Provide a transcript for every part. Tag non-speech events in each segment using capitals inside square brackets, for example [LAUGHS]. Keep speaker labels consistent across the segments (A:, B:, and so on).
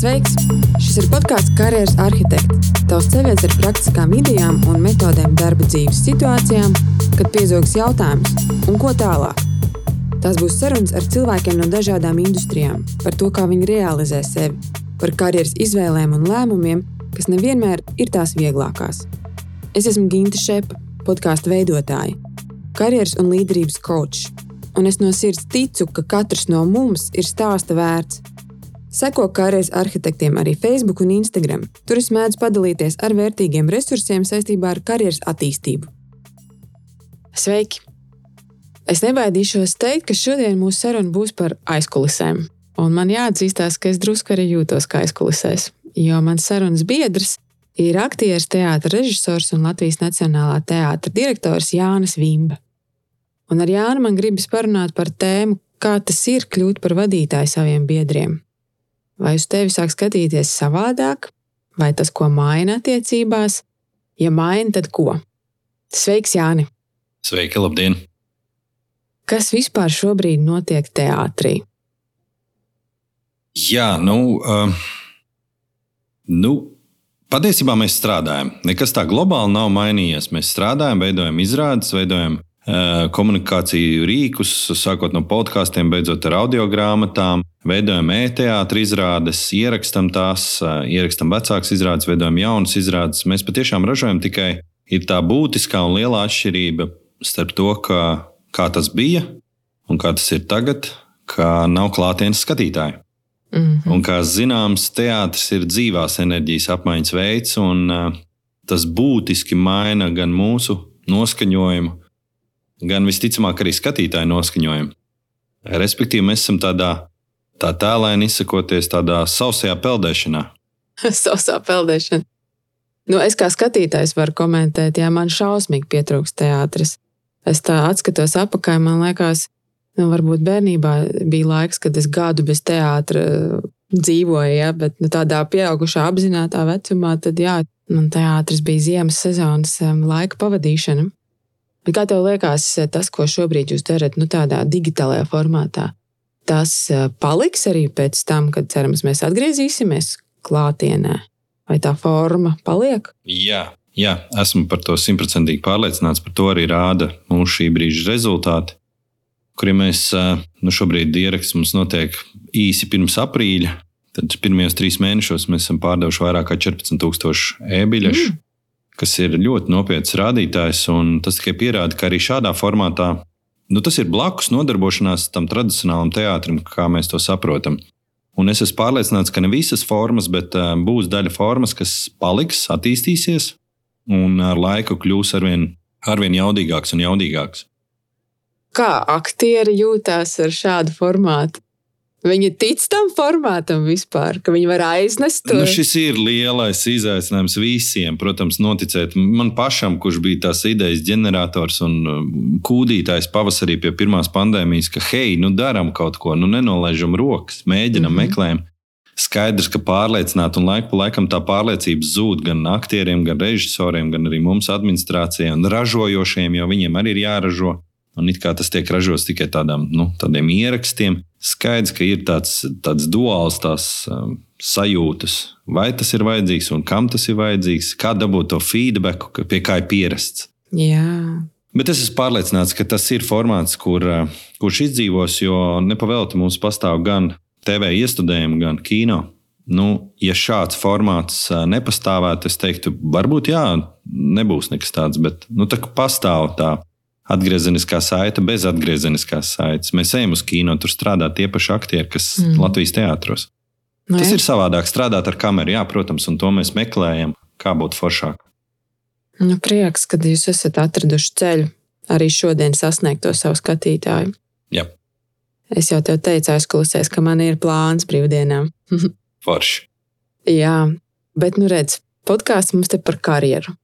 A: Sveiks! Šis ir podkāsts Karjeras arhitekts. Tavs ceļš ar praktiskām idejām un metodēm darba dzīves situācijām, kad piezogs jautājums, un ko tālāk. Tās būs sarunas ar cilvēkiem no dažādām industrijām, par to, kā viņi realizē sevi, par karjeras izvēlēm un lēmumiem, kas nevienmēr ir tās vieglākās. Es esmu Ginta Šepa, podkāstu veidotāja, karjeras un līderības coach, un es no sirds ticu, ka katrs no mums ir stāsta vērts Seko karjeras arhitektiem arī Facebook un Instagram. Tur es mēdzu padalīties ar vērtīgiem resursiem saistībā ar karjeras attīstību. Sveiki! Es nebaidīšos teikt, ka šodien mūsu saruna būs par aizkulisēm. Un man jāatzīstās, ka es drusku arī jūtos kā aizkulisēs, jo mans sarunas biedrs ir aktieris, teātris, režisors un Latvijas Nacionālā teātris direktors Jānis Vimba. Un ar Jānu man gribas parunāt par tēmu, kā tas ir kļūt par vadītāju saviem biedriem vai uz tevi sāk skatīties savādāk, vai tas, ko maina attiecībās? Ja maina, tad ko? Sveiks, Jāni!
B: Sveiki, labdien!
A: Kas vispār šobrīd notiek teātrī?
B: Jā, nu, uh, nu, patiesībā mēs strādājam. Nekas tā globāli nav mainījies. Mēs strādājam, veidojam izrādes, veidojam komunikāciju rīkus, sākot no podkāstiem, beidzot ar audio grāmatām. Veidojam e-teātris izrādes, ierakstam tās, ierakstam vecākas izrādes, veidojam jaunas izrādes. Mēs patiešām ražojam tikai ir tā būtiskā un lielā atšķirība starp to, kā, kā tas bija un kā tas ir tagad, ka nav klātienes skatītāji. Mm -hmm. Un, kā zināms, teātris ir dzīvās enerģijas apmaiņas veids, un uh, tas būtiski maina gan mūsu noskaņojumu, gan visticamāk arī skatītāju noskaņojumu. Respektīvi, mēs esam tādā tā tēlēni izsakoties tādā sausajā peldēšanā. [LAUGHS]
A: Sausā peldēšana. Nu, es kā skatītājs varu komentēt, ja man šausmīgi pietrūkst teātris. Es tā atskatos atpakaļ, man liekas, nu, varbūt bērnībā bija laiks, kad es gadu bez teātra dzīvoju, ja, bet nu, tādā pieaugušā apzināta vecumā, tad jā, man teātris bija ziemas sezonas um, laika pavadīšana. Kā tev liekas, tas, ko šobrīd jūs darat, nu, tādā digitālajā formātā, tas eh, paliks arī pēc tam, kad cerams, mēs atgriezīsimies klātienē? Vai tā forma paliek?
B: Jā, jā esmu par to simtprocentīgi pārliecināts. Par to arī rāda mūsu šī brīža rezultāti, kuriem mēs eh, nu, šobrīd ierakstām. Mums notiek īsi pirms aprīļa. Tad pirmajos trīs mēnešos mēs esam pārdevuši vairāk kā 14,000 e-biļešu. Mm kas ir ļoti nopietns rādītājs. Tas tikai pierāda, ka arī šādā formātā nu, tas ir blakus nodarbošanās tam tradicionālam teātrim, kā mēs to saprotam. Un es esmu pārliecināts, ka ne visas formas, bet uh, būs daļa formas, kas paliks, attīstīsies un ar laiku kļūs arvien, arvien jaudīgāks un jaudīgāks.
A: Kā aktieri jūtās ar šādu formātu? Viņi tic tam formātam vispār, ka viņi var aiznest to.
B: Nu, šis ir lielais izaicinājums visiem. Protams, noticēt man pašam, kurš bija tās idejas ģenerators un um, kūdītājs pavasarī pie pirmās pandēmijas, ka hei, nu darām kaut ko, nu nenolaižam rokas, mēģinam, mm -hmm. meklējam. Skaidrs, ka pārliecināt, un laiku pa laikam tā pārliecība zūd gan aktieriem, gan režisoriem, gan arī mums, administrācijai un ražojošiem, jo viņiem arī ir jāražo. Un it kā tas tiek ražots tikai tādām, nu, tādiem ierakstiem, skaidrs, ka ir tāds, tāds duāls tās, um, sajūtas, vai tas ir vajadzīgs un kam tas ir vajadzīgs, kā dabūt to feedback, pie kā ir pierasts.
A: Jā.
B: Bet es esmu pārliecināts, ka tas ir formāts, kur, uh, kurš izdzīvos, jo nepavēlti mums pastāv gan TV iestudējumi, gan kino. Nu, ja šāds formāts uh, nepastāvētu, es teiktu, varbūt jā, nebūs nekas tāds, bet nu, tā pastāv tā atgriezeniskā saite bez atgriezeniskās saites. Mēs ejam uz kino, tur strādā tie paši aktieri, kas mm. Latvijas teātros. No, nu Tas jā. ir savādāk strādāt ar kameru, jā, protams, un to mēs meklējam, kā būtu foršāk.
A: Nu, prieks, ka jūs esat atraduši ceļu arī šodien sasniegt to savu skatītāju.
B: Jā.
A: Es jau te teicu, aizklausēs, ka man ir plāns brīvdienām. [LAUGHS]
B: Forši.
A: Jā, bet, nu, redz, podkāsts mums te par karjeru.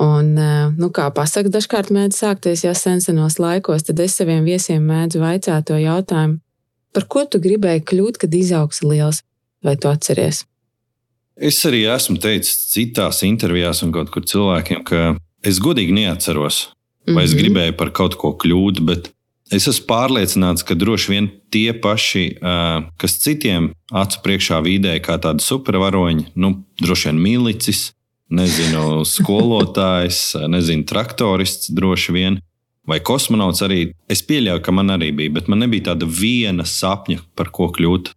A: Un, eh, nu, kā pasakā, dažkārt mēdz sākties jau senos laikos, tad es saviem viesiem mēdzu vaicāt to jautājumu, par ko tu gribēji kļūt, kad izaugs liels, vai tu atceries?
B: Es arī esmu teicis citās intervijās un kaut kur cilvēkiem, ka es godīgi neatceros, vai mm -hmm. es mhm. gribēju par kaut ko kļūt, bet es esmu pārliecināts, ka droši vien tie paši, kas citiem acu priekšā vidēji kā tādi supervaroņi, nu, droši vien milicis, nezinu, skolotājs, nezinu, traktorists droši vien. Vai kosmonauts arī. Es pieļauju, ka man arī bija, bet man nebija tāda viena sapņa, par ko kļūt.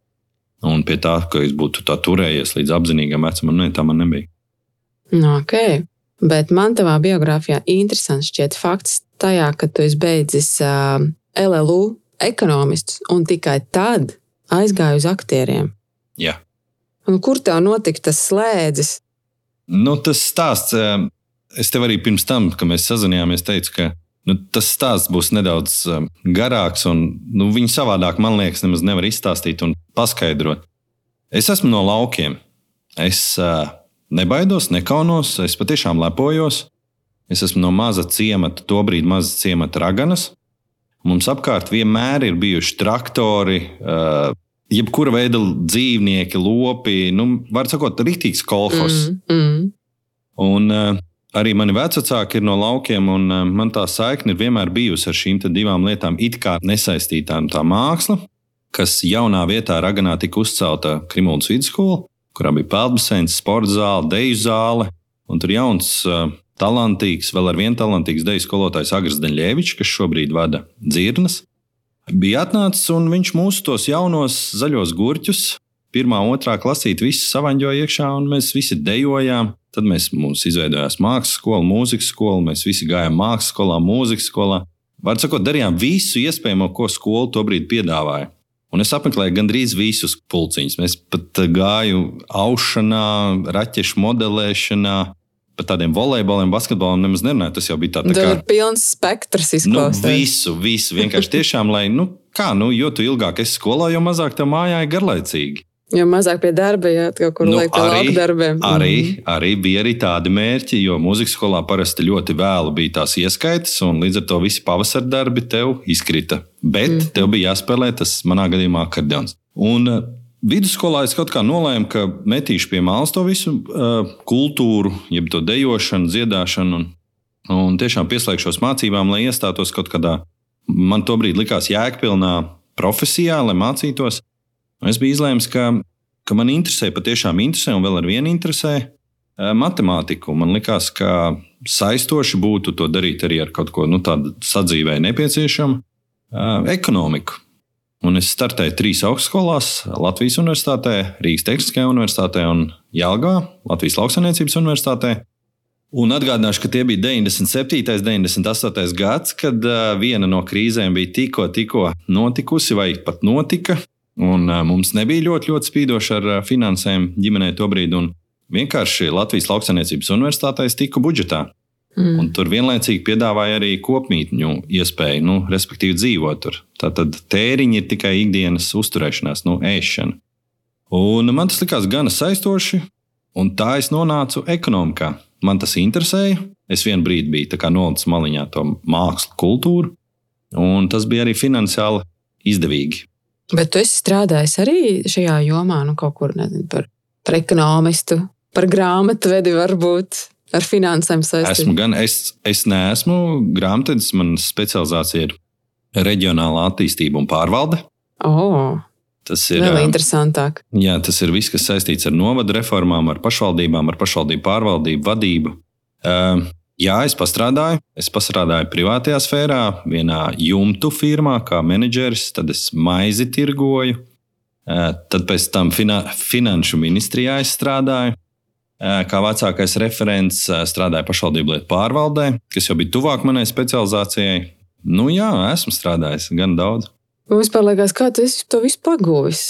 B: Un pie tā, ka es būtu tā turējies līdz apzinīgam vecumam, ne, tā man nebija.
A: Nu, ok, bet man tavā biogrāfijā interesants šķiet fakts tajā, ka tu esi beidzis uh, LLU ekonomistus un tikai tad aizgāju uz aktieriem.
B: Jā.
A: Un kur tev notika tas slēdzis?
B: Nu, tas stāsts, es tev arī pirms tam, kad mēs sazinājāmies, teicu, ka nu, tas stāsts būs nedaudz garāks, un nu, viņu savādāk, man liekas, nemaz nevar izstāstīt un paskaidrot. Es esmu no laukiem. Es uh, nebaidos, nekaunos, es patiešām lepojos. Es esmu no maza ciemata, tobrīd maza ciemata raganas. Mums apkārt vienmēr ir bijuši traktori, uh, jebkura veida dzīvnieki, lopi, nu, var sakot, rītīgs kolhos. Mm, mm. Un uh, arī mani vecāki ir no laukiem, un uh, man tā saikne ir vienmēr bijusi ar šīm divām lietām, it kā nesaistītām. Tā māksla, kas jaunā vietā Raganā tika uzcelta Krimuldas vidusskola, kurā bija peldbaseins, sporta zāle, deju zāle, un tur jauns uh, talantīgs, vēl ar vienu talantīgs deju skolotājs Agris Daņļēvičs, kas šobrīd vada dzirnas, bija atnācis un viņš mūsu tos jaunos zaļos gurķus, pirmā, otrā klasīte, visu savaņģoja iekšā, un mēs visi dejojām. Tad mēs izveidojām mākslas skolu, mūzikas skolu, mēs visi gājām mākslas skolā, mūzikas skolā. Var sakot, darījām visu iespējamo, ko skola tobrīd piedāvāja. Un es apmeklēju gandrīz visus pulciņus. Mēs pat gājām aušanā, raķešu modelēšanā, par tādiem volejboliem, basketboliem nemaz nerunāju. Tas jau bija tāds
A: tā kā pilns spektrs
B: izklausās. Nu, visu, visu. Vienkārši tiešām, lai, nu, kā, nu, jo tu ilgāk esi skolā, jo mazāk tev mājā ir garlaicīgi.
A: Jo mazāk pie darba, ja kaut kur nu, liek arī, darbiem.
B: Arī, mm. arī bija arī tādi mērķi, jo mūzikas skolā parasti ļoti vēlu bija tās ieskaitas, un līdz ar to visi pavasara darbi tev izkrita. Bet mm. tev bija jāspēlē tas manā gadījumā akordeons. Un Vidusskolā es kaut kā nolēmu, ka metīšu pie malas to visu kultūru, jeb to dejošanu, dziedāšanu, un, un tiešām pieslēgšos mācībām, lai iestātos kaut kādā, man tobrīd likās jēgpilnā profesijā, lai mācītos. Es biju izlēmis, ka, ka man interesē, patiešām interesē, un vēl ar vienu interesē matemātiku. Man likās, ka saistoši būtu to darīt arī ar kaut ko nu, tādu sadzīvē nepieciešamu, ekonomiku. Un es startēju trīs augstskolās - Latvijas Universitātē, Rīgas Tehniskajā Universitātē un Jālgā, Latvijas Lauksaimniecības Universitātē. Un atgādināšu, ka tie bija 97. un 98. gads, kad viena no krīzēm bija tikko, tikko notikusi vai pat notika. Un, mums nebija ļoti, ļoti spīdoši ar finansēm ģimenē tobrīd. Vienkārši Latvijas Lauksaimniecības Universitātē es tiku budžetā. Mm. Un tur vienlaicīgi piedāvāja arī kopmītņu iespēju, nu, respektīvi, dzīvot tur. Tātad tēriņi ir tikai ikdienas uzturēšanās, nu, ēšana. Un man tas likās gana saistoši, un tā es nonācu ekonomikā. Man tas interesēja. Es vienu brīdi biju nolicis maliņā to mākslu, kultūru, un tas bija arī finansiāli izdevīgi.
A: Bet tu esi strādājis arī šajā jomā, nu, kaut kur nezinu, par, par ekonomistu, par grāmatvedi varbūt ar finansēm saistīta?
B: Esmu gan, es, es neesmu grāmatvedis, man specializācija ir reģionāla attīstība un pārvalde.
A: Oh. Tas ir vēl interesantāk.
B: Jā, tas ir viss, kas saistīts ar novadu reformām, ar pašvaldībām, ar pašvaldību pārvaldību, vadību. Uh, jā, es pastrādāju. Es pastrādāju privātajā sfērā, vienā jumtu firmā, kā menedžeris. Tad es maizi tirgoju. Uh, tad pēc tam fina finanšu ministrijā strādāju. Kā vecākais referents strādāja pašvaldību lietu pārvaldē, kas jau bija tuvāk manai specializācijai. Nu, jā, esmu strādājis gan daudz.
A: Man vispār liekas, kā tu to visu pagūvis.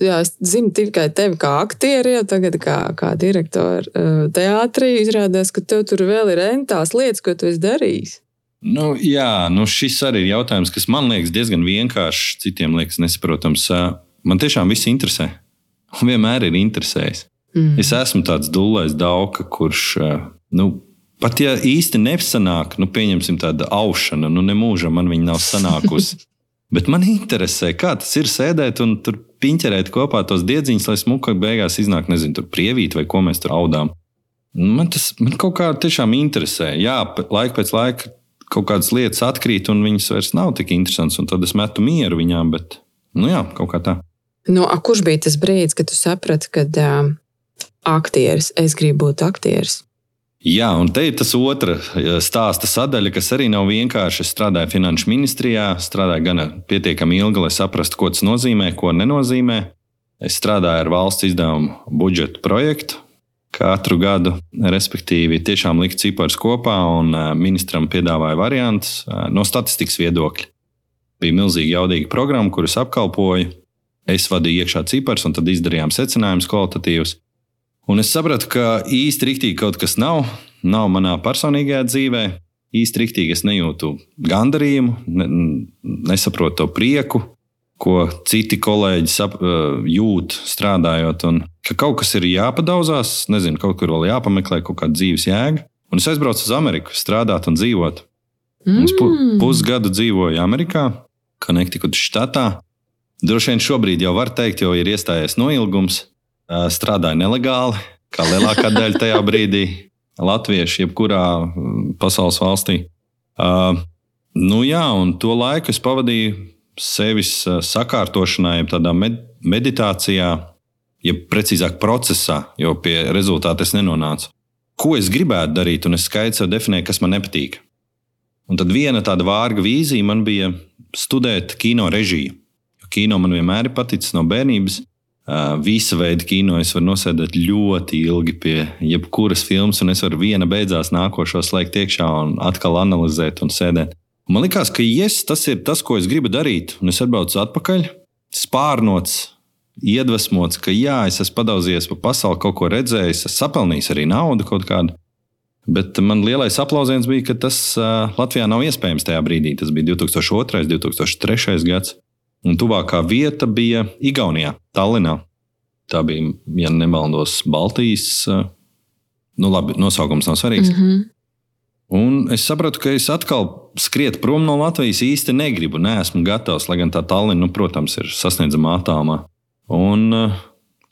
A: Jā, es zinu tikai tevi kā aktieri, jau tagad kā, kā direktoru teātrī. Izrādās, ka tev tur vēl ir entās lietas, ko tu esi darījis.
B: Nu, jā, nu šis arī ir jautājums, kas man liekas diezgan vienkāršs, citiem liekas nesaprotams. Man tiešām viss interesē. Un vienmēr ir interesējis. Mm. Es esmu tāds dūlais dauka, kurš, eh, nu, pat ja īsti nesanāk, nu, pieņemsim tādu aušanu, nu, nemūžam man viņa nav sanākusi. [LAUGHS] Bet man interesē, kā tas ir sēdēt un tur piņķerēt kopā tos diedziņus, lai smuka beigās iznāk, nezinu, tur prievīt vai ko mēs tur audām. Man tas man kaut kā tiešām interesē. Jā, laika pēc laika kaut kādas lietas atkrīt, un viņas vairs nav tik interesantas. Tad es metu mieru viņām, bet nu jā, kaut kā tā.
A: Nu, a, kurš bija tas brīdis, kad tu saprati, ka uh, aktieris, es gribu būt aktieris?
B: Jā, un te ir tas otrs stāsta sadaļa, kas arī nav vienkārši. Es strādāju finanšu ministrijā, strādāju gan pietiekami ilgi, lai saprastu, ko tas nozīmē, ko nenozīmē. Es strādāju ar valsts izdevumu budžeta projektu katru gadu, respektīvi, tiešām likt ciparus kopā un ministram piedāvāju variantus no statistikas viedokļa. Bija milzīgi jaudīga programma, kuras apkalpoju. Es vadīju iekšā ciparus, un tad izdarījām secinājumus kvalitatīvus. Un es sapratu, ka īsti rīktīgi kaut kas nav, nav manā personīgajā dzīvē. Īsti rīktīgi es nejūtu gandarījumu, ne, nesaprotu to prieku, ko citi kolēģi sap, jūt strādājot. Un ka kaut kas ir jāpadauzās, nezinu, kaut kur vēl jāpameklē, kaut kāda dzīves jēga. Un es aizbraucu uz Ameriku, strādāt un dzīvot. Mm. Es pu, pusgadu dzīvoju Amerikā, Connecticut štatā. Droši vien šobrīd jau var teikt, jo ir iestājies noilgums strādāja nelegāli, kā lielākā daļa tajā brīdī latvieši, jebkurā pasaules valstī. Uh, nu jā, un to laiku es pavadīju sevis sakārtošanā, jeb tādā med meditācijā, jeb precīzāk procesā, jo pie rezultāta es nenonācu. Ko es gribētu darīt, un es skaidri sev definēju, kas man nepatīk. Un tad viena tāda vārga vīzija man bija studēt kino režiju. Kino man vienmēr ir paticis no bērnības. Visa veida kino es varu nosēdēt ļoti ilgi pie jebkuras filmas, un es varu viena beidzās nākošo slēgt iekšā un atkal analizēt un sēdēt. Man liekas, ka yes, tas ir tas, ko es gribu darīt. Un es atbraucu atpakaļ, spārnots, iedvesmots, ka jā, es esmu padauzies pa pasauli, kaut ko redzējis, es sapelnījis arī naudu kaut kādu. Bet man lielais aplausiens bija, ka tas uh, Latvijā nav iespējams tajā brīdī. Tas bija 2002. un 2003. gads. Un tuvākā vieta bija Igaunijā, Tallinā. Tā bija, ja nemaldos, Baltijas. Eh, nu, labi, nosaukums nav svarīgs. Mm -hmm. Un es sapratu, ka es atkal skrietu prom no Latvijas īsti negribu. Nē, esmu gatavs, lai gan tā Tallinn, nu, protams, ir sasniedzama attālumā. Un eh,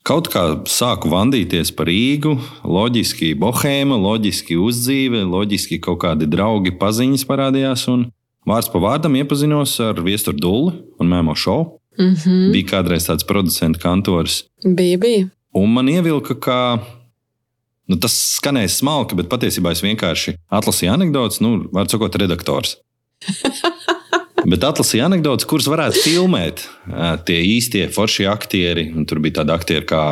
B: kaut kā sāku vandīties par Rīgu, loģiski bohēma, loģiski uzdzīve, loģiski kaut kādi draugi, paziņas parādījās. Un Vārds pa vārdam iepazinos ar Viesturu Dulli un Mēmo šovu. Mm -hmm. Bija kādreiz tāds producents kantors.
A: Bija, bija.
B: Un man ievilka, ka nu, tas skanēja smalki, bet patiesībā es vienkārši atlasīju anekdotus, nu, var sakot, redaktors. [LAUGHS] bet atlasīju anekdotus, kuras varētu filmēt tie īstie foršie aktieri. Un tur bija tādi aktieri kā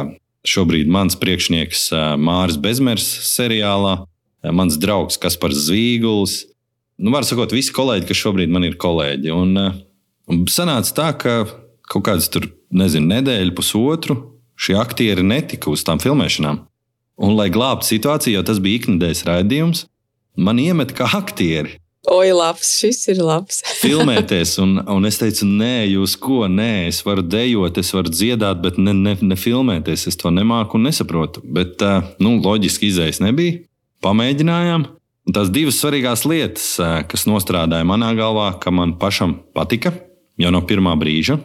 B: šobrīd mans priekšnieks Māris Bezmers seriālā, mans draugs Kaspars Zīguls nu, var sakot, visi kolēģi, kas šobrīd man ir kolēģi. Un, eh, un sanāca tā, ka kaut kādas tur, nezinu, nedēļu, pusotru šie aktieri netika uz tām filmēšanām. Un, lai glābtu situāciju, jo tas bija ikdienas raidījums, man iemet kā aktieri.
A: Oi, labs, šis ir labs. [LAUGHS]
B: filmēties, un, un es teicu, nē, jūs ko, nē, es varu dejot, es varu dziedāt, bet ne, ne, ne filmēties. Es to nemāku un nesaprotu. Bet, eh, nu, loģiski izējas nebija. Pamēģinājām, Un tās divas svarīgās lietas, kas nostrādāja manā galvā, ka man pašam patika jau no pirmā brīža.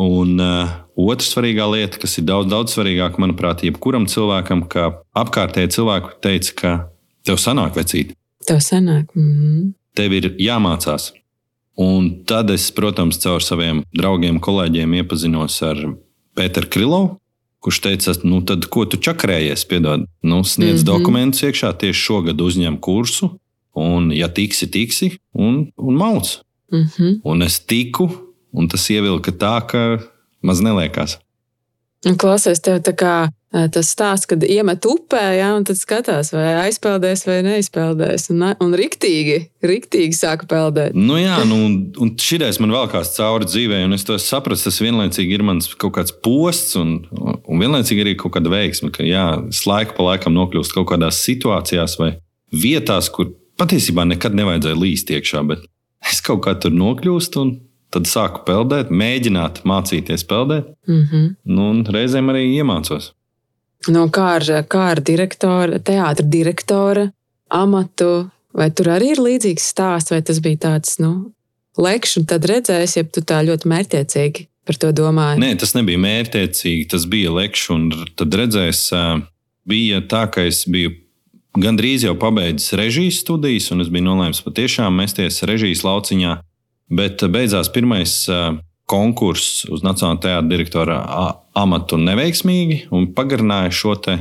B: Un uh, otra svarīgā lieta, kas ir daudz, daudz svarīgāka, manuprāt, jebkuram cilvēkam, ka apkārtēji cilvēki teica, ka tev sanāk vecīt.
A: Tev sanāk. Mm -hmm.
B: Tev ir jāmācās. Un tad es, protams, caur saviem draugiem, kolēģiem iepazinos ar Pēteru Krilovu, kurš teica, nu, tad, ko tu čakarējies, piedod, nu, sniedz mm -hmm. dokumentus iekšā, tieši šogad uzņem kursu, un, ja tiksi, tiksi, un, un mauc. Mm -hmm. Un es tiku, un tas ievilka tā, ka maz neliekās.
A: Klausies, tev tā kā tas stāsts, kad iemet upē, ja, un tad skatās, vai aizpeldēs vai neizpeldēs. Un, un riktīgi, riktīgi sāka peldēt.
B: Nu jā, nu, un šitais man vēl kāds cauri dzīvē, un es to sapratu. Tas vienlaicīgi ir mans kaut kāds posts, un, un vienlaicīgi arī kaut kāda veiksme, ka jā, es laiku pa laikam nokļūstu kaut kādās situācijās vai vietās, kur patiesībā nekad nevajadzēja līst iekšā, bet es kaut kā tur nokļūstu. Un, Tad sāku peldēt, mēģināt mācīties peldēt. Mm -hmm. nu, un reizēm arī iemācos.
A: No kā ar, kā ar direktora, teātra direktora amatu, vai tur arī ir līdzīgs stāsts, vai tas bija tāds, nu, lekšs, un tad redzēs, ja tu tā ļoti mērķiecīgi par to domāji?
B: Nē, tas nebija mērķiecīgi, tas bija lekšs, un tad redzēs, bija tā, ka es biju gandrīz jau pabeidzis režijas studijas, un es biju nolēmis patiešām mesties režijas lauciņā. Bet beidzās pirmais konkurss uz Nacionālā teātra direktora amatu neveiksmīgi un pagarināja šo, te,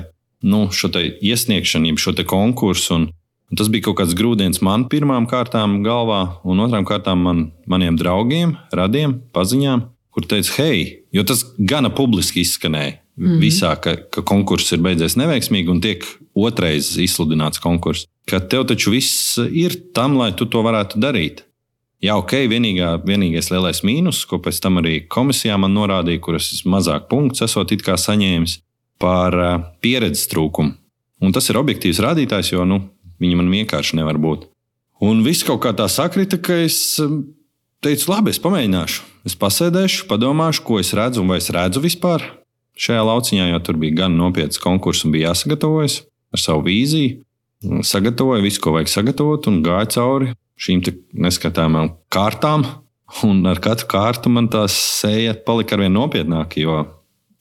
B: nu, šo te iesniegšanu, šo te konkursu. Un, un tas bija kaut kāds grūdienis man pirmām kārtām galvā, un otrām kārtām man, maniem draugiem, radiem, paziņām, kur teica, hei, jo tas gana publiski izskanēja. Mm -hmm. Visā, ka, ka konkurss ir beidzies neveiksmīgi un tiek otrais izsludināts konkurss. Ka tev taču viss ir tam, lai tu to varētu darīt. Jā, ok, vienīgā, vienīgais lielais mīnus, ko pēc tam arī komisijā man norādīja, kuras es mazāk punktus esot saņēmis par uh, pieredzes trūkumu. Un tas ir objektīvs rādītājs, jo nu, viņi man vienkārši nevar būt. Un viss kaut kā tā sakrita, ka es teicu, labi, es pamēģināšu. Es pasēdēšu, padomāšu, ko es redzu un vai es redzu vispār šajā lauciņā, jo tur bija gan nopietns konkurss un bija jāsagatavojas ar savu vīziju. Sagatavoju visu, ko vajag sagatavot, un gāju cauri šīm neskatāmām kārtām. Un ar katru kārtu man tā sēja palika ar vien nopietnāka, jo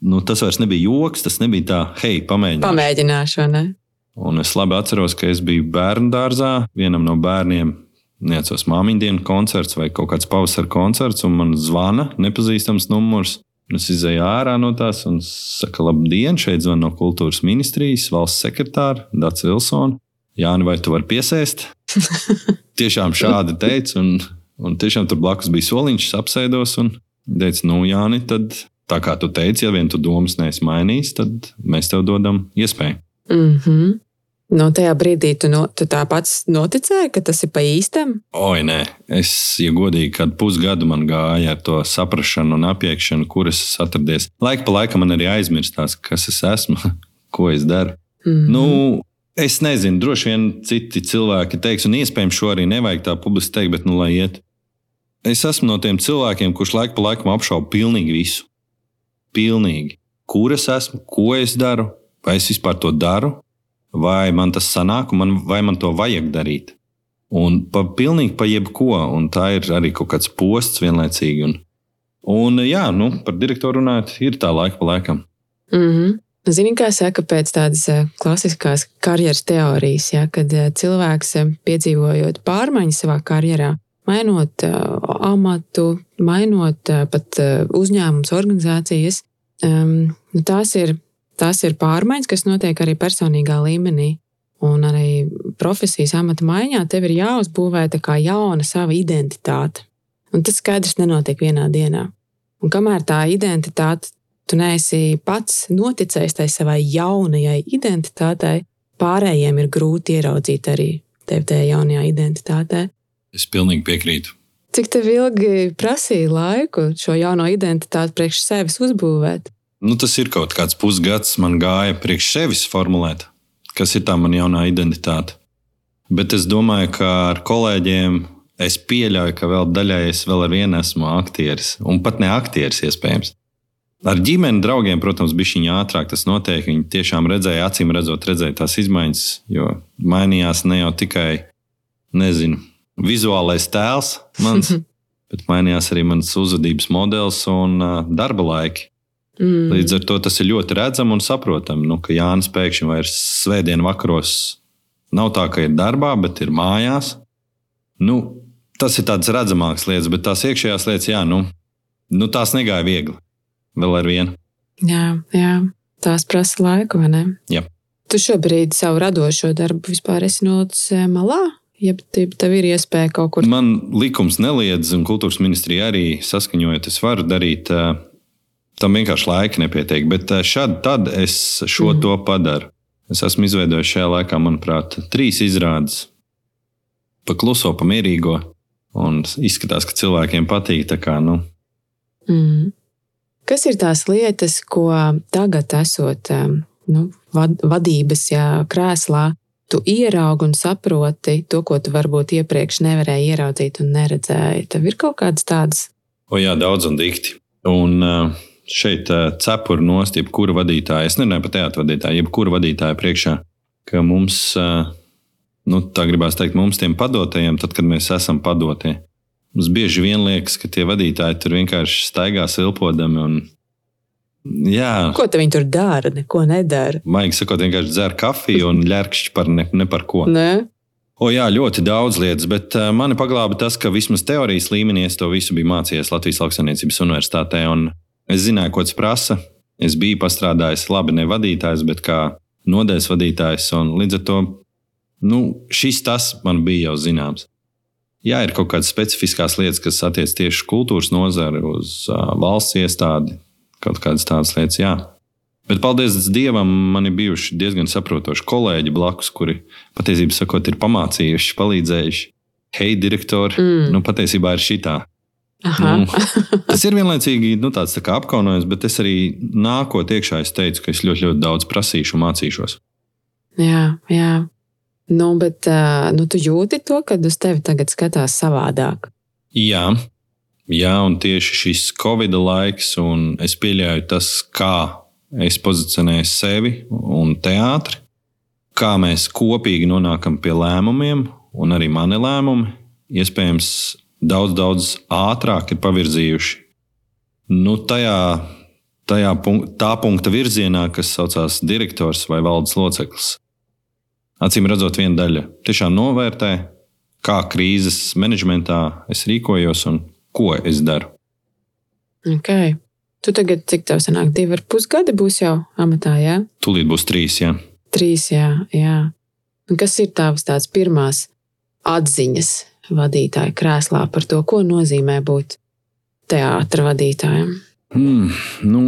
B: nu, tas vairs nebija joks, tas nebija tā, hei, pamēģināšu.
A: Ne?
B: Un es labi atceros, ka es biju bērnu dārzā, vienam no bērniem. Neatceros māmiņu dienu koncerts vai kaut kāds pavasara koncerts, un man zvana nepazīstams numurs. Es izēju ārā no tās un saku, labdien, šeit zvana no kultūras ministrijas, valsts sekretāra Dārts Vilsons. Jāni, vai tu vari piesēst? [LAUGHS] tiešām šādi teica, un, un tiešām tur blakus bija soliņš, apsēdos un teica, nu, Jāni, tad tā kā tu teici, ja vien tu domas neesi mainījis, tad mēs tev dodam iespēju.
A: Mm -hmm. No tajā brīdī tu, no, tu tā pats noticēji, ka tas ir pa īstam?
B: Oi, nē, es, ja godīgi, kad pusgadu man gāja ar to saprāšanu un apiekšanu, kur es atradies. Laika pa laikam man arī aizmirstās, kas es esmu, [LAUGHS] ko es daru. Mm -hmm. Nu, Es nezinu, droši vien citi cilvēki teiks, un iespējams šo arī nevajag tā publiski teikt, bet nu lai iet. Es esmu no tiem cilvēkiem, kurš laiku pa laikam apšauba pilnīgi visu. Pilnīgi. Kur es esmu, ko es daru, vai es vispār to daru, vai man tas sanāk, man, vai man to vajag darīt. Un pa pilnīgi pa jebko, un tā ir arī kaut kāds posts vienlaicīgi. Un, un jā, nu, par direktoru runājot, ir tā laika pa laikam.
A: Mm -hmm. Zini, kā saka pēc tādas eh, klasiskās karjeras teorijas, ja, kad eh, cilvēks eh, piedzīvojot pārmaiņas savā karjerā, mainot amatu, mainot pat uzņēmumus, organizācijas, um, tās, ir, tās ir pārmaiņas, kas notiek arī personīgā līmenī. Un arī profesijas amata maiņā tev ir jāuzbūvē tā kā jauna sava identitāte. Un tas skaidrs nenotiek vienā dienā. Un kamēr tā identitāte tu neesi pats noticējis tai savai jaunajai identitātei, pārējiem ir grūti ieraudzīt arī tevi tajā jaunajā identitātē.
B: Es pilnīgi piekrītu.
A: Cik tev ilgi prasīja laiku šo jauno identitāti priekš sevis uzbūvēt?
B: Nu, tas ir kaut kāds pusgads, man gāja priekš sevis formulēt, kas ir tā mana jaunā identitāte. Bet es domāju, ka ar kolēģiem es pieļauju, ka vēl daļai es vēl ar vienu esmu aktieris, un pat ne aktieris iespējams. Ar ģimeni, draugiem, protams, bija šī ātrāk tas notiek. Viņi tiešām redzēja, acīm redzot, redzēja tās izmaiņas, jo mainījās ne jau tikai, nezinu, vizuālais tēls mans, [LAUGHS] bet mainījās arī mans uzvedības modelis un uh, darba laiki. Mm. Līdz ar to tas ir ļoti redzami un saprotami, nu, ka Jānis pēkšņi vairs svētdienas vakaros nav tā, ka ir darbā, bet ir mājās. Nu, tas ir tāds redzamāks lietas, bet tās iekšējās lietas, jā, nu, nu tās negāja viegli vēl ar vienu.
A: Jā, jā, tās prasa laiku, vai ne?
B: Jā.
A: Tu šobrīd savu radošo darbu vispār esi nolicis eh, malā? Ja tev ir iespēja kaut kur.
B: Man likums neliedz, un kultūras ministrija arī saskaņojot, es varu darīt. Eh, tam vienkārši laika nepietiek, bet eh, šādi tad es šo mm. to padaru. Es esmu izveidojis šajā laikā, manuprāt, trīs izrādes. Pa kluso, pa mierīgo. Un izskatās, ka cilvēkiem patīk. Kā, nu.
A: mm. Kas ir tās lietas, ko tagad, esot nu, vad, vadības jā, krēslā, tu ieraugi un saproti to, ko tu varbūt iepriekš nevarēji ieraudzīt un neredzēji? Tev ir kaut kādas tādas?
B: O, jā, daudz un dikti. Un šeit cepura nost, jebkura vadītāja, es nerunāju par teātrus vadītāju, jebkura vadītāja priekšā, ka mums, nu, tā gribās teikt, mums tiem padotajiem, tad, kad mēs esam padotie, Mums bieži vien liekas, ka tie vadītāji tur vienkārši staigā silpodami un Jā,
A: Ko viņi tur dara? Neko nedara.
B: maigi sakot, vienkārši dzer kafiju un ļērkšķi par ne, ne par ko.
A: Nē?
B: O, jā, ļoti daudz lietas, bet uh, mani paglāba tas, ka vismaz teorijas līmenī es to visu biju mācījies Latvijas Lauksaimniecības Universitātē. un Es zināju, ko tas prasa. Es biju pastrādājis labi, ne vadītājs, bet kā nodeļas vadītājs. un Līdz ar to nu, šis tas man bija jau zināms. Jā, ir kaut kādas specifiskas lietas, kas attiecas tieši uz kultūras nozari, uz valsts iestādi, kaut kādas tādas lietas. Jā. Bet, paldies Dievam, man ir bijuši diezgan saprotoši kolēģi blakus, kuri patiesībā sakot, ir pamācījuši, palīdzējuši. Hei, direktori, mm. nu patiesībā ir šī tā.
A: Aha.
B: Nu, tas ir vienlaicīgi nu, tāds tā apkaunojums, bet es arī nākot iekšā, es teicu, ka es ļoti, ļoti daudz prasīšu un mācīšos.
A: Jā, jā. Nu, bet nu, tu jūti to, ka uz tevi tagad skatās savādāk.
B: Jā, jā, un tieši šis Covid laiks, un es pieļauju tas, kā es pozicionēju sevi un teātri, kā mēs kopīgi nonākam pie lēmumiem, un arī mani lēmumi, iespējams, daudz, daudz ātrāk ir pavirzījuši. Nu, tajā, tajā punk tā punkta virzienā, kas saucās direktors vai valdes loceklis. Acīm redzot, viena daļa tiešām novērtē, kā krīzes menedžmentā es rīkojos un ko es daru.
A: Okay. Tu tagad, cik tev sanāk, divi ar pus gadi būs jau amatā, jā?
B: Tūlīt būs trīs. Jā.
A: Trīs, jā. jā. Un kas ir tavas tādas pirmās atziņas vadītāja krēslā par to, ko nozīmē būt teātra vadītājam?
B: Hmm, nu,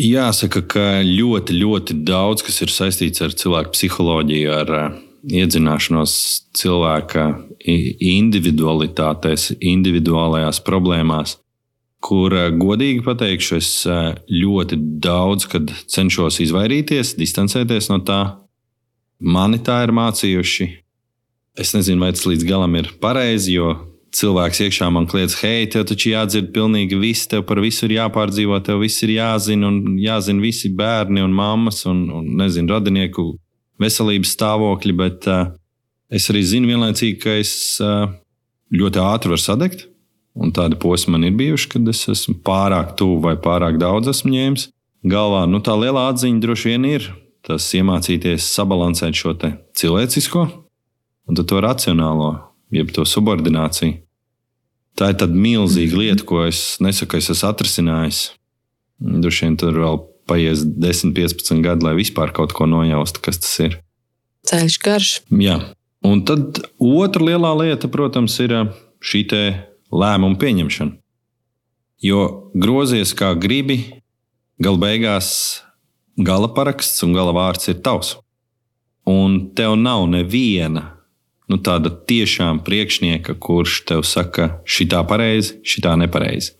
B: jāsaka, ka ļoti, ļoti daudz kas ir saistīts ar cilvēku psiholoģiju, ar uh, iedzināšanos cilvēka individualitātēs, individuālajās problēmās kur, eh, godīgi pateikšu, es eh, ļoti daudz cenšos izvairīties, distancēties no tā. Mani tā ir mācījuši. Es nezinu, vai tas līdz galam ir pareizi, jo cilvēks iekšā man kliedz, hei, tev taču jādzird pilnīgi viss, tev par visu ir jāpārdzīvo, tev viss ir jāzina, un jāzina visi bērni un mammas un, un nezinu, radinieku veselības stāvokļi, bet uh, es arī zinu vienlaicīgi, ka es uh, ļoti ātri varu sadegt. Un tādi posmi man ir bijuši, kad es esmu pārāk tuvu vai pārāk daudz esmu ņēmis. Galvā nu, tā lielā atziņa droši vien ir tas iemācīties sabalansēt šo cilvēcisko un to racionālo, jeb to subordināciju. Tā ir tāda milzīga lieta, ko es nesaku, es esmu atrisinājis. Droši vien tur vēl paies 10, 15 gadi, lai vispār kaut ko nojaustu, kas tas ir.
A: Ceļš garš.
B: Jā. Un tad otra lielā lieta, protams, ir šī lēmumu pieņemšanu. Jo grozies kā gribi, gala beigās gala paraksts un gala vārds ir tavs. Un tev nav neviena nu, tāda tiešām priekšnieka, kurš tev saka, šitā pareizi, šitā nepareizi.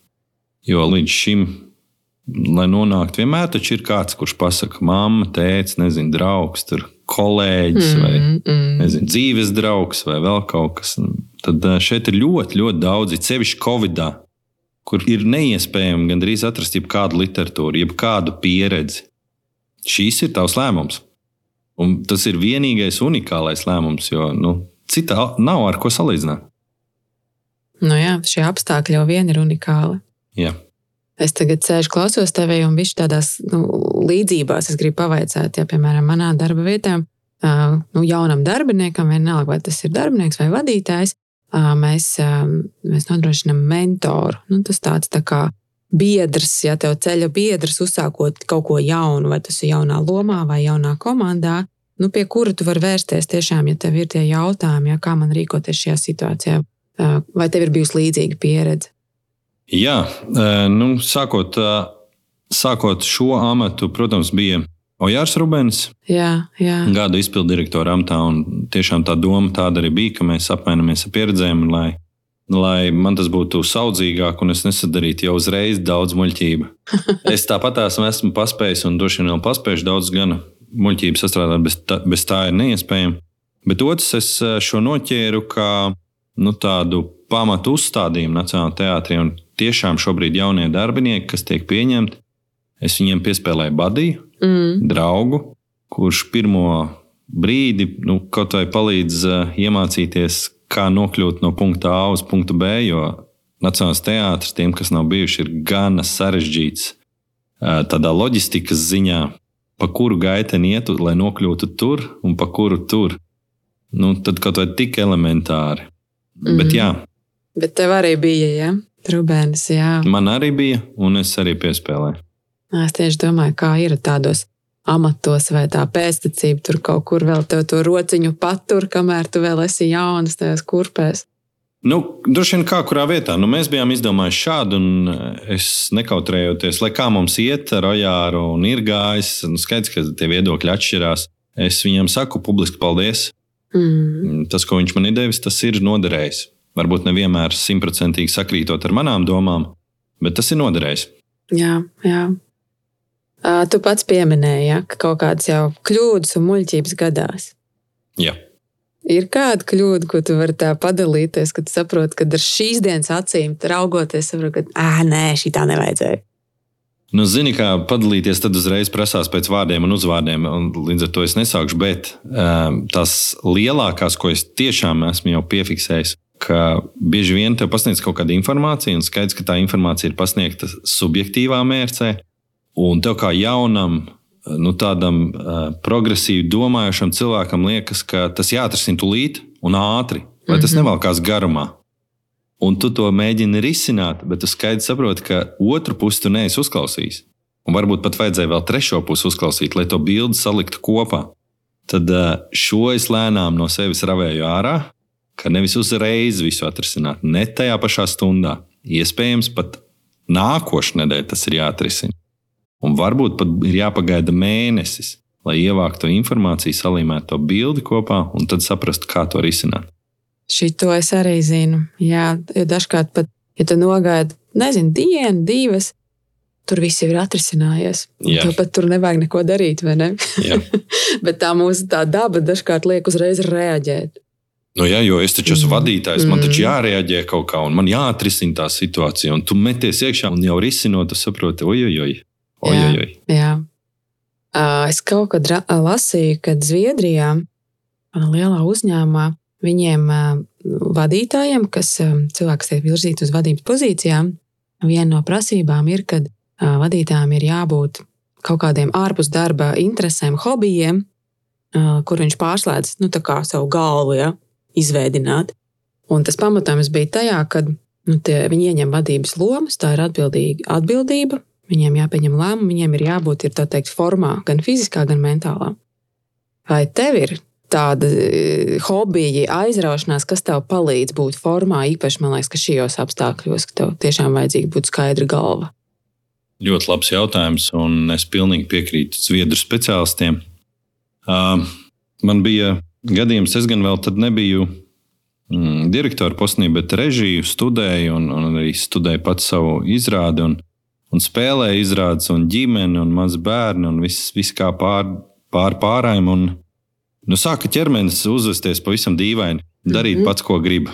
B: Jo līdz šim, lai nonāktu, vienmēr ir kāds, kurš pasakā, mamma, tēvs, nezinu, draugs, tur, kolēģis mm, vai mm. Nezinu, dzīves draugs vai vēl kaut kas. Tad šeit ir ļoti, ļoti daudz, it sevišķi Covid-19, kur ir neiespējami gandrīz atrast jebkādu literatūru, jebkādu pieredzi. Šīs ir tavs lēmums. Un tas ir vienīgais unikālais lēmums, jo nu, citā nav ar ko salīdzināt.
A: Nu jā, šie apstākļi jau vien ir unikāli.
B: Jā.
A: Es tagad sēžu, klausos tevi, un viņš tādās nu, līdzībās es gribu pavaicāt, ja, piemēram, manā darba vietā, nu, jaunam darbiniekam, vienalga, vai tas ir darbinieks vai vadītājs, mēs, mēs nodrošinām mentoru. Nu, tas tāds tā kā biedrs, ja tev ceļa biedrs, uzsākot kaut ko jaunu, vai tas ir jaunā lomā vai jaunā komandā, nu, pie kura tu vari vērsties tiešām, ja tev ir tie jautājumi, ja, kā man rīkoties šajā situācijā, vai tev ir bijusi līdzīga pieredze.
B: Jā, nu, sākot, sākot šo amatu, protams, bija Ojārs Rubens.
A: Jā, jā.
B: Gada izpildu direktora amatā. Tiešām tā doma tāda arī bija, ka mēs apmainamies ar pieredzēm, lai, lai man tas būtu saudzīgāk un es nesadarītu jau uzreiz daudz muļķību. [LAUGHS] es tāpat esmu paspējis un droši vien vēl paspējuši daudz gan muļķību sastrādāt, bez tā, bez tā ir neiespējami. Bet otrs, es šo noķēru kā nu, tādu pamatu uzstādījumu Nacionālajā teātrī. Un tiešām šobrīd jaunie darbinieki, kas tiek pieņemti, es viņiem piespēlēju badiju, mm. draugu, kurš pirmo brīdi nu, kaut vai palīdz uh, iemācīties, kā nokļūt no punkta A uz punktu B. Jo Nacionālais teātris, tiem, kas nav bijuši, ir gana sarežģīts tādā loģistikas ziņā, pa kuru gaiteni ietu, lai nokļūtu tur un pa kuru tur. Nu, tad kaut vai tik elementāri. Mm. Bet
A: mhm.
B: jā.
A: Bet tev arī bija, ja? Rubēns, jā.
B: Man arī bija, un es arī piespēlēju.
A: Es tieši domāju, kā ir tādos amatos, vai tā pēstniecība tur kaut kur vēl te to rociņu patur, kamēr tu vēl esi jaunas tajās kurpēs.
B: Nu, droši vien kā kurā vietā. Nu, mēs bijām izdomājuši šādu, un es nekautrējoties, lai kā mums iet ar Ojāru un ir gājis. Nu, skaidrs, ka tie viedokļi atšķirās. Es viņam saku publiski paldies. Mm. Tas, ko viņš man ir devis, tas ir noderējis. Varbūt nevienmēr simtprocentīgi sakrītot ar manām domām, bet tas ir noderējis.
A: Jā, jā. Tu pats pieminēji, ja, ka kaut kādas jau kļūdas un muļķības gadās.
B: Jā.
A: Ir kāda kļūda, ko tu vari tā padalīties, kad saproti, ka ar šīs dienas acīm raugoties, saproti, ka, ah, nē, šī tā nevajadzēja.
B: Nu, zini, kā padalīties, tad uzreiz prasās pēc vārdiem un uzvārdiem. Un līdz ar to es nesaukšu, bet um, tās lielākās, ko es tiešām esmu jau piefiksējis, ka bieži vien te pasniedz kaut kāda informācija, un skaidrs, ka tā informācija ir pasniegta subjektīvā mērcē. Un tev kā jaunam, nu, tādam uh, progresīvi domājošam cilvēkam liekas, ka tas jāatrisina tūlīt un ātri, vai mm -hmm. tas nevalkās garumā. Un tu to mēģini risināt, bet tu skaidri saproti, ka otru pusi tu neesi uzklausījis. Un varbūt pat vajadzēja vēl trešo pusi uzklausīt, lai to bildi saliktu kopā. Tad uh, šo es lēnām no sevis ravēju ārā, ka nevis uzreiz visu atrisināt, ne tajā pašā stundā. Iespējams, pat nākošais nedēļa tas ir jāatrisina. Un varbūt pat ir jāpagaida mēnesis, lai ievāktu informāciju, salīmētu to bildi kopā un tad saprastu, kā to risināt.
A: Šito es arī zinu. Jā, dažkārt pat, ja tu nogaidi, nezinu, dienu, divas, tur viss jau ir atrisinājies. Tev pat tur nevajag neko darīt, vai ne? [LAUGHS] Bet tā mūsu tā daba dažkārt liek uzreiz reaģēt.
B: Nu, jā, jo es taču esmu mm. vadītājs, man taču mm. jārēģē kaut kā, un man jāatrisina tā situācija. Un tu meties iekšā un jau risinot, tu saproti, oi, oi, Oi, jā,
A: jā. Es kaut kad lasīju, ka Zviedrijā, lielā uzņēmumā, viņiem vadītājiem, kas cilvēks tiek virzīti uz vadības pozīcijām, viena no prasībām ir, ka vadītājiem ir jābūt kaut kādiem ārpus darba interesēm, hobijiem, kur viņš pārslēdz nu, savu galvu, ja, izveidināt. Un tas pamatojums bija tajā, ka nu, tie, viņi ieņem vadības lomas, tā ir atbildība, Viņiem jāpieņem lēmumi, viņiem ir jābūt ir, teikt, formā, gan fiziskā, gan mentālā. Vai tev ir tāda e, hobija, aizraušanās, kas tev palīdz būt formā, īpaši man liekas, ka šajos apstākļos, ka tev tiešām vajadzīga būt skaidra galva?
B: Ļoti labs jautājums, un es pilnīgi piekrītu zviedru speciālistiem. Uh, man bija gadījums, es gan vēl tad nebiju mm, direktora postī, bet režiju studēju un, un arī studēju pats savu izrādi. Un, un spēlē izrādes, un ģimene, un mazi bērni, un viss, viss kā pār, pār pārējiem. Un, nu, sāka ķermenis uzvesties pavisam dīvaini, darīt mm -hmm. pats, ko grib.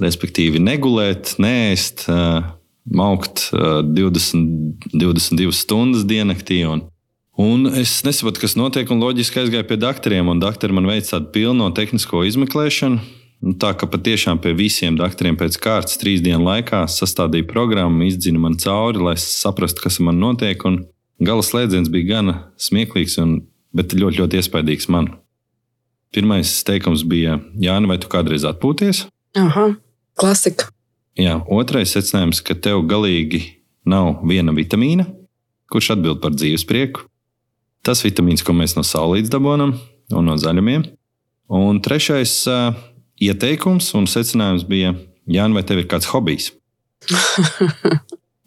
B: Respektīvi, negulēt, nēst, maukt 20, 22 stundas diennaktī. Un, un es nesaprotu, kas notiek, un loģiski aizgāju pie doktoriem, un doktori man veica tādu pilno tehnisko izmeklēšanu Nu, tā ka patiešām pie visiem doktoriem pēc kārtas trīs dienu laikā sastādīja programmu, izdzina man cauri, lai saprastu, kas man notiek. Gala slēdziens bija gana smieklīgs, un, bet ļoti, ļoti iespaidīgs man. Pirmais teikums bija, Jānis, vai tu kādreiz atpūties?
A: Aha, klasika.
B: Jā, otrais secinājums, ka tev galīgi nav viena vitamīna, kurš atbild par dzīves prieku. Tas vitamīns, ko mēs no saulītes dabūjam un no zaļumiem. Un trešais, ieteikums un secinājums bija, Jānis, vai tev ir kāds hobijs? [LAUGHS]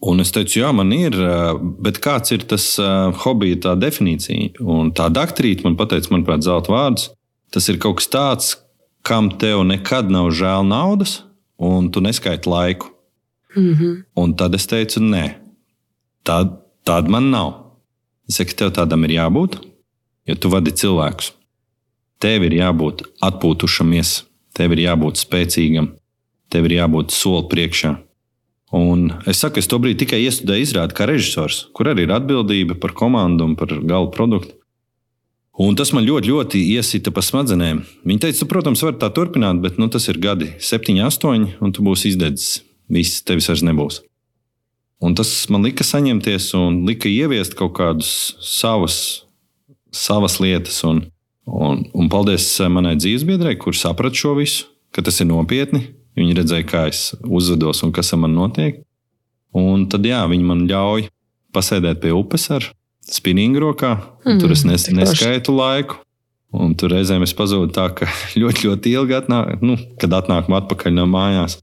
B: Un es teicu, jā, man ir, bet kāds ir tas hobija, tā definīcija? Un tā doktorīte man teica, manuprāt, zelta vārds. Tas ir kaut kas tāds, kam tev nekad nav žēl naudas, un tu neskaiti laiku. Mm -hmm. Un tad es teicu, nē, tāda tād man nav. Es saku, tev tādam ir jābūt, jo tu vadi cilvēkus. Tev ir jābūt atpūtušamies Tev ir jābūt spēcīgam, tev ir jābūt soli priekšā. Un es saku, es to brīdi tikai iestudēju izrādi kā režisors, kur arī ir atbildība par komandu un par gala produktu. Un tas man ļoti, ļoti iesita pa smadzenēm. Viņa teica, tu, protams, vari tā turpināt, bet nu, tas ir gadi, septiņi, astoņi, un tu būsi izdedzis. Viss tevis vairs nebūs. Un tas man lika saņemties un lika ieviest kaut kādus savus, savas lietas. Un, un, un paldies manai dzīvesbiedrei, kurš saprata šo visu, ka tas ir nopietni. Viņi redzēja, kā es uzvedos un kas ar mani notiek. Un tad jā, viņi man ļauj pasēdēt pie upes ar spinningu rokā. Mm, tur es nes, neskaitu laiku. Un tur reizēm es pazudu tā, ka [LAUGHS] ļoti, ļoti ilgi atnāk, nu, kad atnākam atpakaļ no mājās.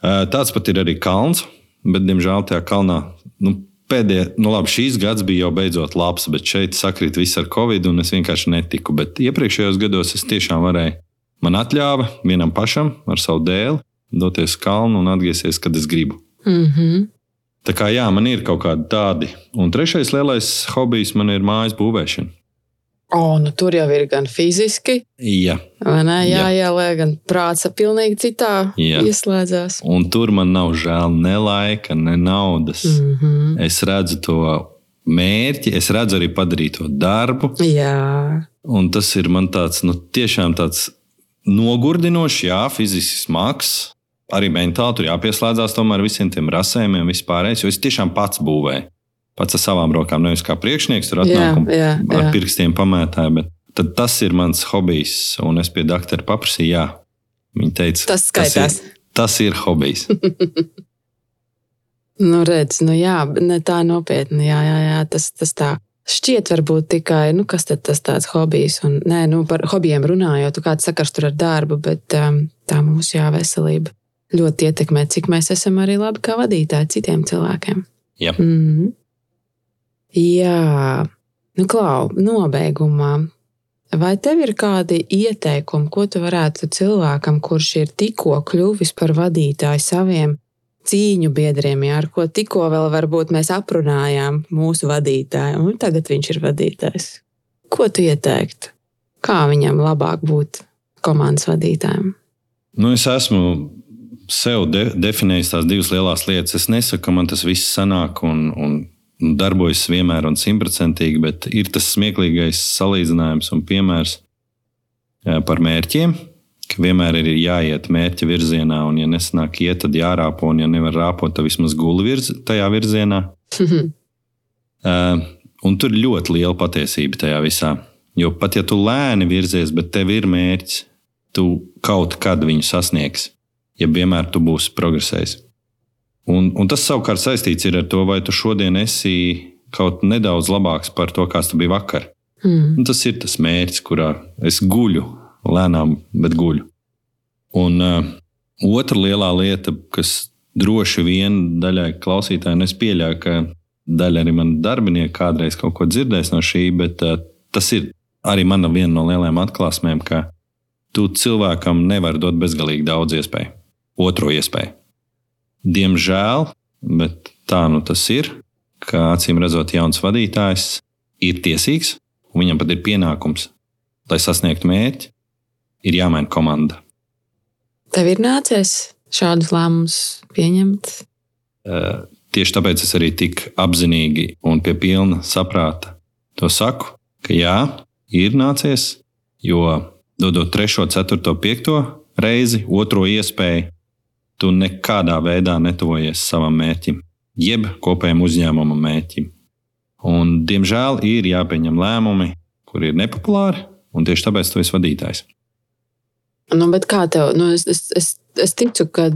B: Tāds pat ir arī kalns, bet, diemžēl, tajā kalnā nu, pēdējā, nu labi, šīs gads bija jau beidzot labs, bet šeit sakrīt viss ar covid, un es vienkārši netiku. Bet iepriekšējos gados es tiešām varēju. Man atļāva vienam pašam ar savu dēli doties uz kalnu un atgriezties, kad es gribu.
A: Mm -hmm.
B: Tā kā jā, man ir kaut kādi tādi. Un trešais lielais hobijs man ir mājas būvēšana.
A: O, nu tur jau ir gan fiziski,
B: Jā,
A: ne, jā,
B: Jā.
A: jā, lai gan prāts pilnīgi citā
B: Jā.
A: ieslēdzās.
B: un tur man nav žēl ne laika, ne naudas.
A: Mm -hmm.
B: Es redzu to mērķi, es redzu arī padarīto darbu.
A: Jā,
B: Un tas ir man tāds, nu, tiešām tāds nogurdinošs, jā, fiziski smags. Arī mentāli tur jāpieslēdzās tomēr visiem tiem rasējumiem, vispārējais, jo es tiešām pats būvēju. Pats ar savām rokām, nevis kā priekšnieks, tur atnāk un
A: jā,
B: ar
A: jā.
B: pirkstiem pamētāju. Bet tad tas ir mans hobijs, un es pie doktora paprasīju, jā. Viņa teica,
A: Tas skaitās.
B: Tas ir, tas ir hobijs. [LAUGHS]
A: Nu, redz, nu jā, ne tā nopietni. Jā, jā, jā tas, tas tā šķiet varbūt tikai, nu, kas tad tas tāds hobijs. Un, nē, nu, par hobijiem runājot, tu kāds sakars tur ar darbu, bet um, tā mūsu jā, veselība ļoti ietekmē, cik mēs esam arī labi kā vadītāji citiem cilvēkiem.
B: Jā.
A: Mm. Jā, nu, klau, nobeigumā. Vai tev ir kādi ieteikumi, ko tu varētu cilvēkam, kurš ir tikko kļuvis par vadītāju saviem cīņu biedriem, jā, ar ko tikko vēl varbūt mēs aprunājām mūsu vadītāju, un tagad viņš ir vadītājs? Ko tu ieteiktu? Kā viņam labāk būt komandas vadītājam?
B: Nu, es esmu sev de definējis tās divas lielās lietas. Es nesaku, ka man tas viss sanāk un, un darbojas vienmēr un simtprocentīgi, bet ir tas smieklīgais salīdzinājums un piemērs par mērķiem. Vienmēr ir jāiet mērķa virzienā, un, ja nesanāk iet, tad jārāpo, un, ja nevar rāpot, tad vismaz guli virz tajā virzienā. [LAUGHS] Uh, un tur ir ļoti liela patiesība tajā visā. Jo pat ja tu lēni virzies, bet tev ir mērķis, tu kaut kad viņu sasniegsi, ja vienmēr tu būsi progresējis. Un, un tas savukārt saistīts ar to, vai tu šodien esi kaut nedaudz labāks par to, kāds tu biji vakar.
A: Mm.
B: Un tas ir tas mērķis, kurā es guļu lēnām, bet guļu. Un uh, otra lielā lieta, kas droši vien daļai klausītājiem, es pieļauju, ka daļa arī man darbinieki kādreiz kaut ko dzirdēs no šī, bet uh, tas ir arī mana viena no lielajām atklāsmēm, ka tu cilvēkam nevari dot bezgalīgi daudz iespēju, otro iespēju. Diemžēl, bet tā nu tas ir, ka acīm redzot, jauns vadītājs ir tiesīgs, un viņam pat ir pienākums, lai sasniegtu mērķi, ir jāmaina komanda.
A: Tev ir nācies šādus lēmumus pieņemt?
B: Uh, Tieši tāpēc es arī tik apzinīgi un pie pilna saprāta to saku, ka jā, ir nācies, jo dodot trešo, ceturto, piekto reizi, otro iespēju, tu nekādā veidā netuvojies savam mērķim, jeb kopējam uzņēmuma mērķim. Un, diemžēl ir jāpieņem lēmumi, kuri ir nepopulāri, un tieši tāpēc tu esi vadītājs.
A: Nu, bet kā tev? Nu, es, es, es, es ticu, ka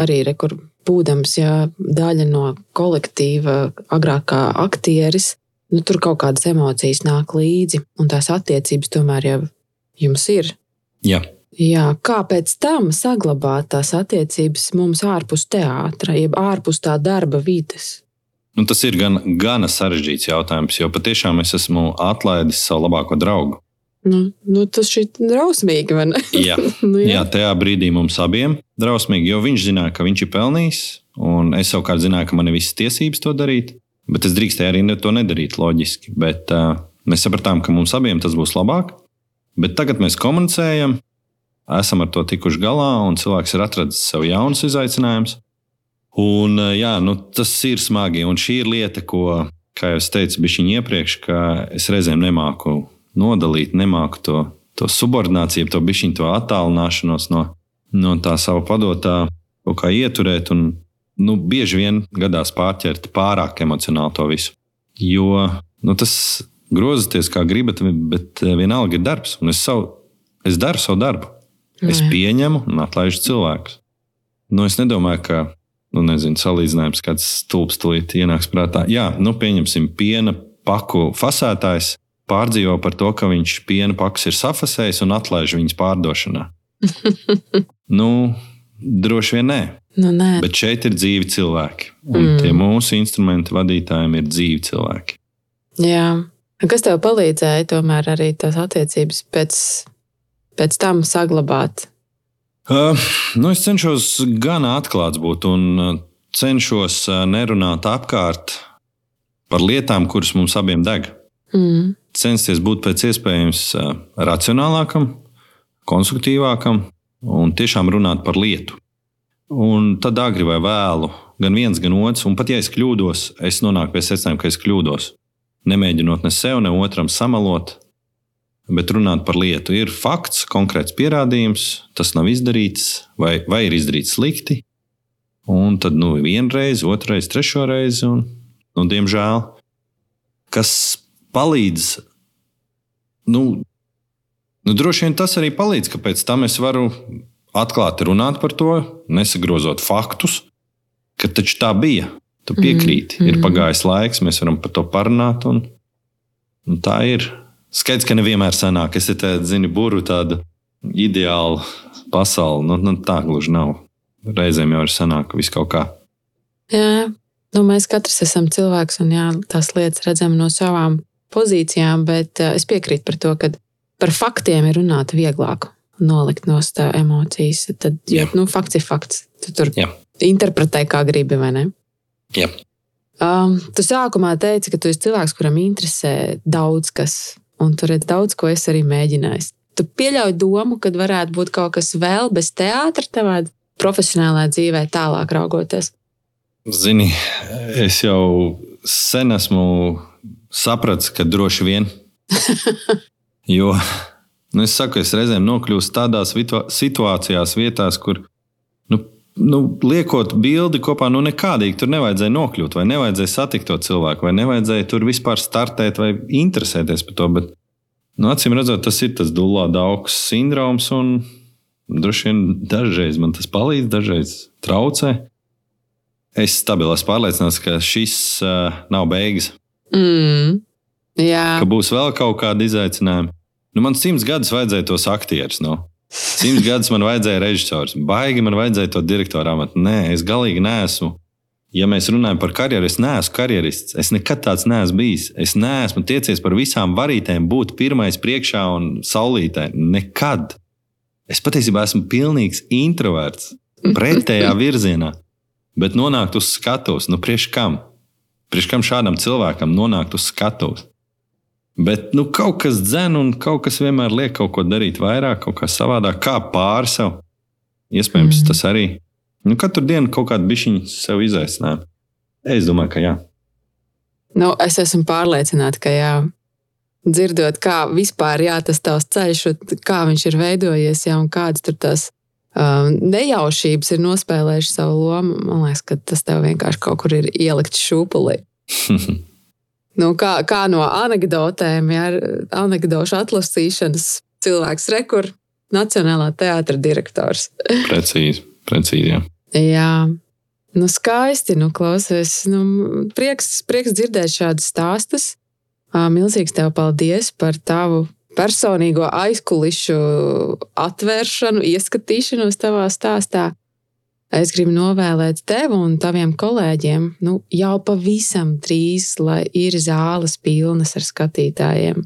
A: arī rekur, būdams jā, daļa no kolektīva, agrāk kā aktieris, nu, tur kaut kādas emocijas nāk līdzi, un tās attiecības tomēr jau jums ir.
B: Jā.
A: Jā, kā pēc tam saglabāt tās attiecības mums ārpus teātra, jeb ārpus tā darba vides?
B: Nu, tas ir gan, gana sarežģīts jautājums, jo patiešām es esmu atlaidis savu labāko draugu.
A: Nu, nu, tas ir drausmīgi. vai ne? [LAUGHS]
B: Jā. [LAUGHS]
A: nu,
B: Jā, tajā brīdī mums abiem drausmīgi, jo viņš zināja, ka viņš ir pelnījis, un es savukārt zināju, ka man ir visas tiesības to darīt. Bet es drīkstēju arī to nedarīt, loģiski. Bet uh, mēs sapratām, ka mums abiem tas būs labāk. Bet tagad mēs komunicējam, esam ar to tikuši galā, un cilvēks ir atradzis sev jaunus izaicinājumus. Un, uh, jā, nu, tas ir smagi, un šī ir lieta, ko, kā jau teicu, bija iepriekš, ka es reizēm nemāku nodalīt, nemāku to, to subordināciju, to bišķiņu, to attālināšanos no, no tā sava padotā, kaut kā ieturēt. Un nu, bieži vien gadās pārķert pārāk emocionāli to visu. Jo nu, tas grozieties kā gribat, bet vienalga ir darbs. Un es, savu, es daru savu darbu. Es nu pieņemu un atlaižu cilvēkus. Nu, es nedomāju, ka nu, nezinu, salīdzinājums kāds stulbs tulīt ienāks prātā. Jā, nu, pieņemsim, piena paku fasētājs pārdzīvo par to, ka viņš piena pakas ir safasējis un atlaiž viņas pārdošanā. [LAUGHS] nu, droši vien nē.
A: Nu, nē.
B: Bet šeit ir dzīvi cilvēki. Un mm. tie mūsu instrumentu vadītājiem ir dzīvi cilvēki.
A: Jā. Kas tev palīdzēja tomēr arī tās attiecības pēc, pēc tam saglabāt?
B: Uh, nu es cenšos gan atklāts būt un cenšos nerunāt apkārt par lietām, kuras mums abiem deg. Mm. Censties būt pēc iespējas uh, racionālākam, konstruktīvākam un tiešām runāt par lietu. Un tad agri vai vēlu, gan viens, gan otrs, un pat ja es kļūdos, es nonāku pie secinājuma, ka es kļūdos. Nemēģinot ne sev, ne otram samalot, bet runāt par lietu. Ir fakts, konkrēts pierādījums, tas nav izdarīts, vai, vai ir izdarīts slikti. Un tad nu, vienreiz, otrreiz, trešo reizi, un, nu, diemžēl, kas palīdz. Nu, nu, droši vien tas arī palīdz, ka pēc tam es varu atklāti runāt par to, nesagrozot faktus, ka taču tā bija. Tu piekrīti, mm, mm. ir pagājis laiks, mēs varam par to parunāt. Un, un tā ir. Skaidrs, ka nevienmēr sanāk, es te zinu, buru tādu ideālu pasauli. Nu, nu, tā gluži nav. Reizēm jau ir sanāk, viss kaut kā.
A: Jā, nu, mēs katrs esam cilvēks un jā, tās lietas redzam no savām pozīcijām, bet uh, es piekrītu par to, ka par faktiem ir runāt vieglāk nolikt no tā emocijas. Tad, jo, nu, fakts ir fakts. Tu tur Jā. interpretē, kā gribi, vai ne?
B: Jā.
A: Um, tu sākumā teici, ka tu esi cilvēks, kuram interesē daudz kas, un tur ir daudz, ko es arī mēģināju. Tu pieļauj domu, ka varētu būt kaut kas vēl bez teātra, tavā profesionālā dzīvē, tālāk raugoties.
B: Zini, es jau sen esmu sapratis, ka droši vien. [LAUGHS] jo Nu, es saku, es reizēm nokļūstu tādās situācijās, vietās, kur nu, liekot bildi kopā, nu nekādīgi tur nevajadzēja nokļūt, vai nevajadzēja satikt to cilvēku, vai nevajadzēja tur vispār startēt vai interesēties par to. Bet, nu, acīm redzot, tas ir tas dulā augs sindroms, un droši vien dažreiz man tas palīdz, dažreiz traucē. Es stabili esmu pārliecināts, ka šis uh, nav beigas.
A: Mm, jā.
B: ka būs vēl kaut kādi izaicinājumi. Nu, man simts gadus vajadzēja tos aktierus. Nu. Simts gadus man vajadzēja režisors. Baigi man vajadzēja to direktoru amatu. Nē, es galīgi neesmu. Ja mēs runājam par karjeru, es neesmu karjerists. Es nekad tāds neesmu bijis. Es neesmu tiecies par visām varītēm, būt pirmais priekšā un saulītē. Nekad. Es patiesībā esmu pilnīgs introverts. Pretējā [LAUGHS] virzienā. Bet nonākt uz skatuves, nu priekš kam? Priekš kam šādam cilvēkam nonākt uz skatuves? Bet nu, kaut kas dzen, un kaut kas vienmēr liek kaut ko darīt vairāk, kaut kā savādāk, kā pāri sev. Iespējams, mm. tas arī. Nu, katru dienu kaut kādu bišķiņu sev izaicinājumu. Es domāju, ka jā.
A: Nu, es esmu pārliecināta, ka jā. Dzirdot, kā vispār jā, tas tavs ceļš, kā viņš ir veidojies, jā, un kādas tur tās um, nejaušības ir nospēlējušas savu lomu, man liekas, ka tas tev vienkārši kaut kur ir ielikts šūpulī. [LAUGHS] Nu, kā, kā no anekdotēm, ja anekdošu atlasīšanas cilvēks rekur Nacionālā teātra direktors. [LAUGHS]
B: Precīzi, precīzi. Jā.
A: jā. Nu, skaisti, nu, klausies. Nu, prieks, prieks dzirdēt šādus stāstus. Milzīgs tev paldies par tavu personīgo aizkulišu atvēršanu, ieskatīšanos tavā stāstā. Es gribu novēlēt tev un taviem kolēģiem nu, jau pavisam drīz, lai ir zāles pilnas ar skatītājiem.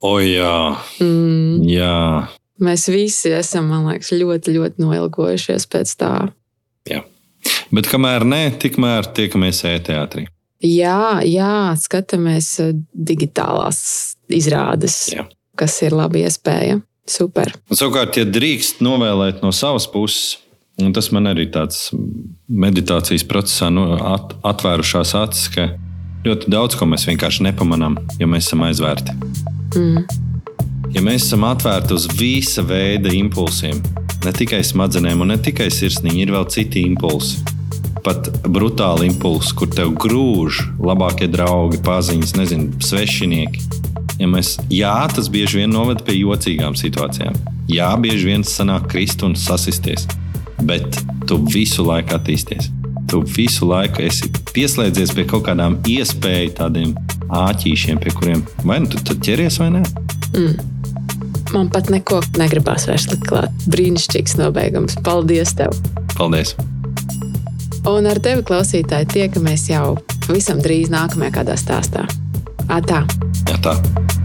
B: O, jā. Mm. jā.
A: Mēs visi esam, man liekas, ļoti, ļoti noilgojušies pēc tā.
B: Jā. Bet kamēr nē, tikmēr tiekamies e-teātrī.
A: Jā, jā, skatāmies uh, digitālās izrādes, jā. kas ir laba iespēja. Super.
B: Un, savukārt, ja drīkst novēlēt no savas puses, Un tas man arī tāds meditācijas procesā nu, at, atvērušās acis, ka ļoti daudz ko mēs vienkārši nepamanām, ja mēs esam aizvērti. Mm. Ja mēs esam atvērti uz visa veida impulsiem, ne tikai smadzenēm un ne tikai sirsniņa, ir vēl citi impulsi. pat brutāli impulsi, kur tev grūž labākie draugi, paziņas, nezinu, svešinieki. Ja mēs, jā, tas bieži vien noved pie jocīgām situācijām. Jā, bieži vien sanāk krist un sasisties, bet tu visu laiku attīsties. Tu visu laiku esi pieslēdzies pie kaut kādām iespēju, tādiem āķīšiem, pie kuriem vai nu tu ķeries vai nē. Mm.
A: Man pat neko negribās vairs likt klāt. Brīnišķīgs nobeigums. Paldies! Tev.
B: Paldies!
A: Un ar tevi, klausītāji, tiekamies jau pavisam drīz nākamajā kādā stāstā. Atā!
B: Jā, tā!